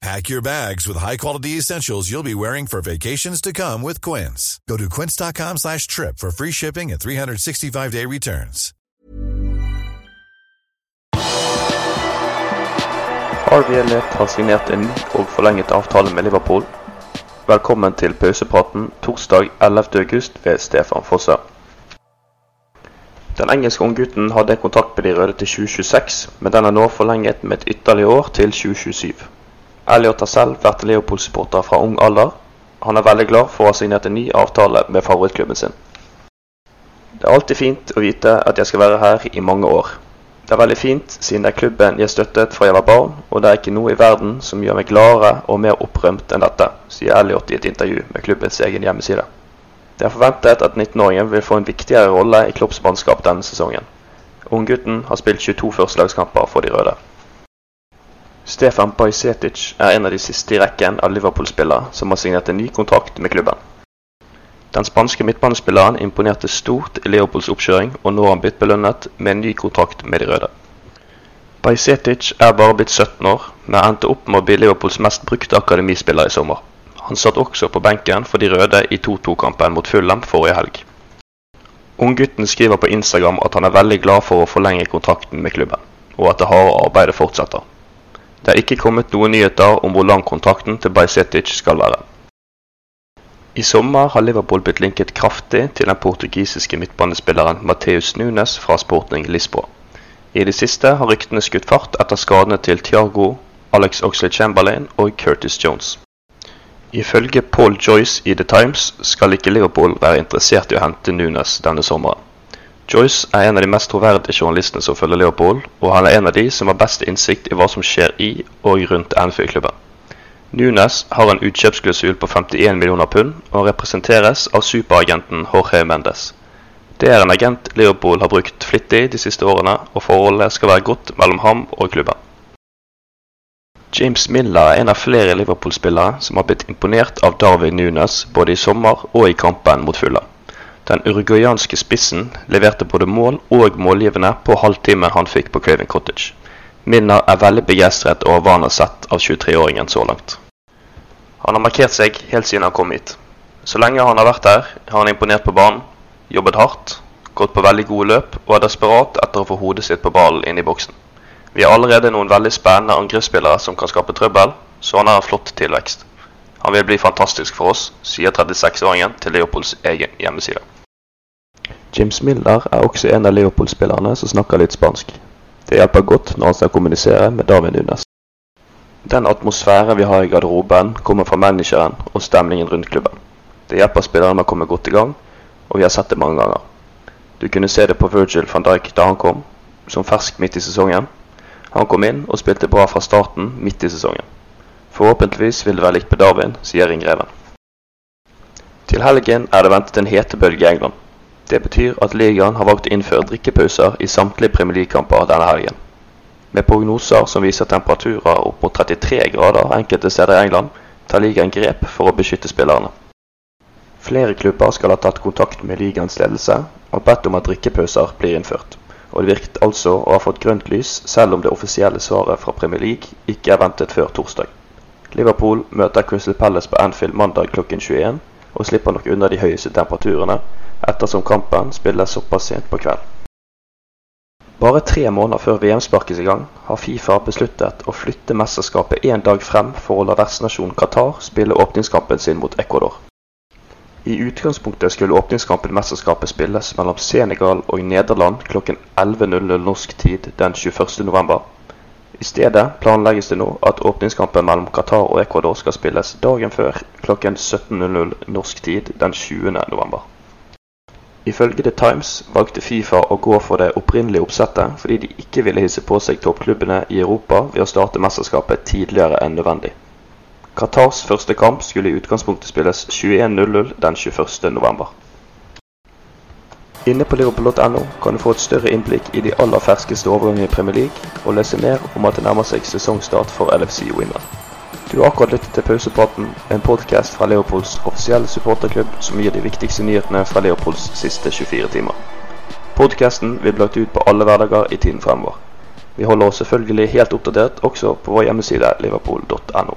Pack your bags with high-quality essentials you'll be wearing for vacations to come with Quince. Go to quince.com slash trip for free shipping and 365-day returns. Harvey Elliot har signert en ny og forlenget avtale med Liverpool. Velkommen til pausepraten torsdag 11. august ved Stefan Fosse. Den engelske unggutten hadde kontakt med de røde til 2026, men den er nå forlenget med et ytterligere år til 2027. Elliot har selv vært Leopold-supporter fra ung alder. Han er veldig glad for å ha signert en ny avtale med favorittklubben sin. Det er alltid fint å vite at jeg skal være her i mange år. Det er veldig fint, siden det er klubben jeg støttet fra jeg var barn, og det er ikke noe i verden som gjør meg gladere og mer opprømt enn dette, sier Elliot i et intervju med klubbens egen hjemmeside. Det er forventet at 19-åringen vil få en viktigere rolle i Klopps denne sesongen. Unggutten har spilt 22 førstelagskamper for de røde. Stefan Bajsetic er en av de siste i rekken av Liverpool-spillere som har signert en ny kontrakt med klubben. Den spanske midtbanespilleren imponerte stort i Leopolds oppkjøring, og nå har han blitt belønnet med en ny kontrakt med de røde. Bajsetic er bare blitt 17 år, men endte opp med å bli Leopolds mest brukte akademispiller i sommer. Han satt også på benken for de røde i 2-2-kampen mot Fulham forrige helg. Unggutten skriver på Instagram at han er veldig glad for å forlenge kontrakten med klubben, og at det harde arbeidet fortsetter. Det er ikke kommet noen nyheter om hvor lang kontrakten til Bajsetic skal være. I sommer har Liverpool blitt linket kraftig til den portugisiske midtbanespilleren Mateus Nunes fra Sporting Lisboa. I det siste har ryktene skutt fart etter skadene til Thiago, Alex Oxley Chamberlain og Curtis Jones. Ifølge Paul Joyce i The Times skal ikke Liverpool være interessert i å hente Nunes denne sommeren. Joyce er en av de mest troverdige journalistene som følger Liverpool, og han er en av de som har best innsikt i hva som skjer i og rundt Anfield-klubben. Nunes har en utkjøpsklausul på 51 millioner pund, og representeres av superagenten Jorge Mendes. Det er en agent Liverpool har brukt flittig de siste årene, og forholdet skal være godt mellom ham og klubben. James Miller er en av flere Liverpool-spillere som har blitt imponert av Darwin Nunes både i sommer og i kampen mot Fulla. Den uruguayanske spissen leverte både mål og målgivende på halvtimen han fikk på Craven Cottage. Minner er veldig begeistret over hva han har sett av 23-åringen så langt. Han har markert seg helt siden han kom hit. Så lenge han har vært her, har han imponert på banen, jobbet hardt, gått på veldig gode løp og er desperat etter å få hodet sitt på ballen inne i boksen. Vi har allerede noen veldig spennende angrepsspillere som kan skape trøbbel, så han er en flott tilvekst. Han vil bli fantastisk for oss, sier 36-åringen til Leopolds egen hjemmeside. James Miller er også en av Leopold-spillerne som snakker litt spansk. Det hjelper godt når han skal kommunisere med Darwin Nunes. Den atmosfæren vi har i garderoben, kommer fra manageren og stemningen rundt klubben. Det hjelper spillerne med å komme godt i gang, og vi har sett det mange ganger. Du kunne se det på Virgil van Dijk da han kom, som fersk midt i sesongen. Han kom inn og spilte bra fra starten midt i sesongen. Forhåpentligvis vil det være likt med Darwin, sier Ringreven. Til helgen er det ventet en hetebølge i England. Det betyr at ligaen har valgt å innføre drikkepauser i samtlige Premier League-kamper denne helgen. Med prognoser som viser temperaturer opp mot 33 grader enkelte steder i England, tar ligaen grep for å beskytte spillerne. Flere klubber skal ha tatt kontakt med ligaens ledelse, og bedt om at drikkepauser blir innført. Og det virket altså å ha fått grønt lys, selv om det offisielle svaret fra Premier League ikke er ventet før torsdag. Liverpool møter Crystal Palace på Anfield mandag klokken 21, og slipper nok unna de høyeste temperaturene, ettersom kampen spilles såpass sent på kveld. Bare tre måneder før VM sparkes i gang, har Fifa besluttet å flytte mesterskapet én dag frem for å la vertsnasjonen Qatar spille åpningskampen sin mot Ecuador. I utgangspunktet skulle åpningskampen mesterskapet spilles mellom Senegal og Nederland klokken 11.00 norsk tid den 21.11. I stedet planlegges det nå at åpningskampen mellom Qatar og Ecuador skal spilles dagen før klokken 17.00 norsk tid den 20.11. Ifølge The Times valgte Fifa å gå for det opprinnelige oppsettet fordi de ikke ville hisse på seg toppklubbene i Europa ved å starte mesterskapet tidligere enn nødvendig. Qatars første kamp skulle i utgangspunktet spilles 21.00 den 21.11. Inne på liverpool.no kan du få et større innblikk i de aller ferskeste overgangene i Premier League, og lese mer om at det nærmer seg sesongstart for LFC Winner. Du har akkurat lyttet til Pausepraten, en podkast fra Leopolds offisielle supporterklubb som gir de viktigste nyhetene fra Leopolds siste 24 timer. Podkasten vil bli lagt ut på alle hverdager i tiden fremover. Vi holder oss selvfølgelig helt oppdatert også på vår hjemmeside liverpool.no.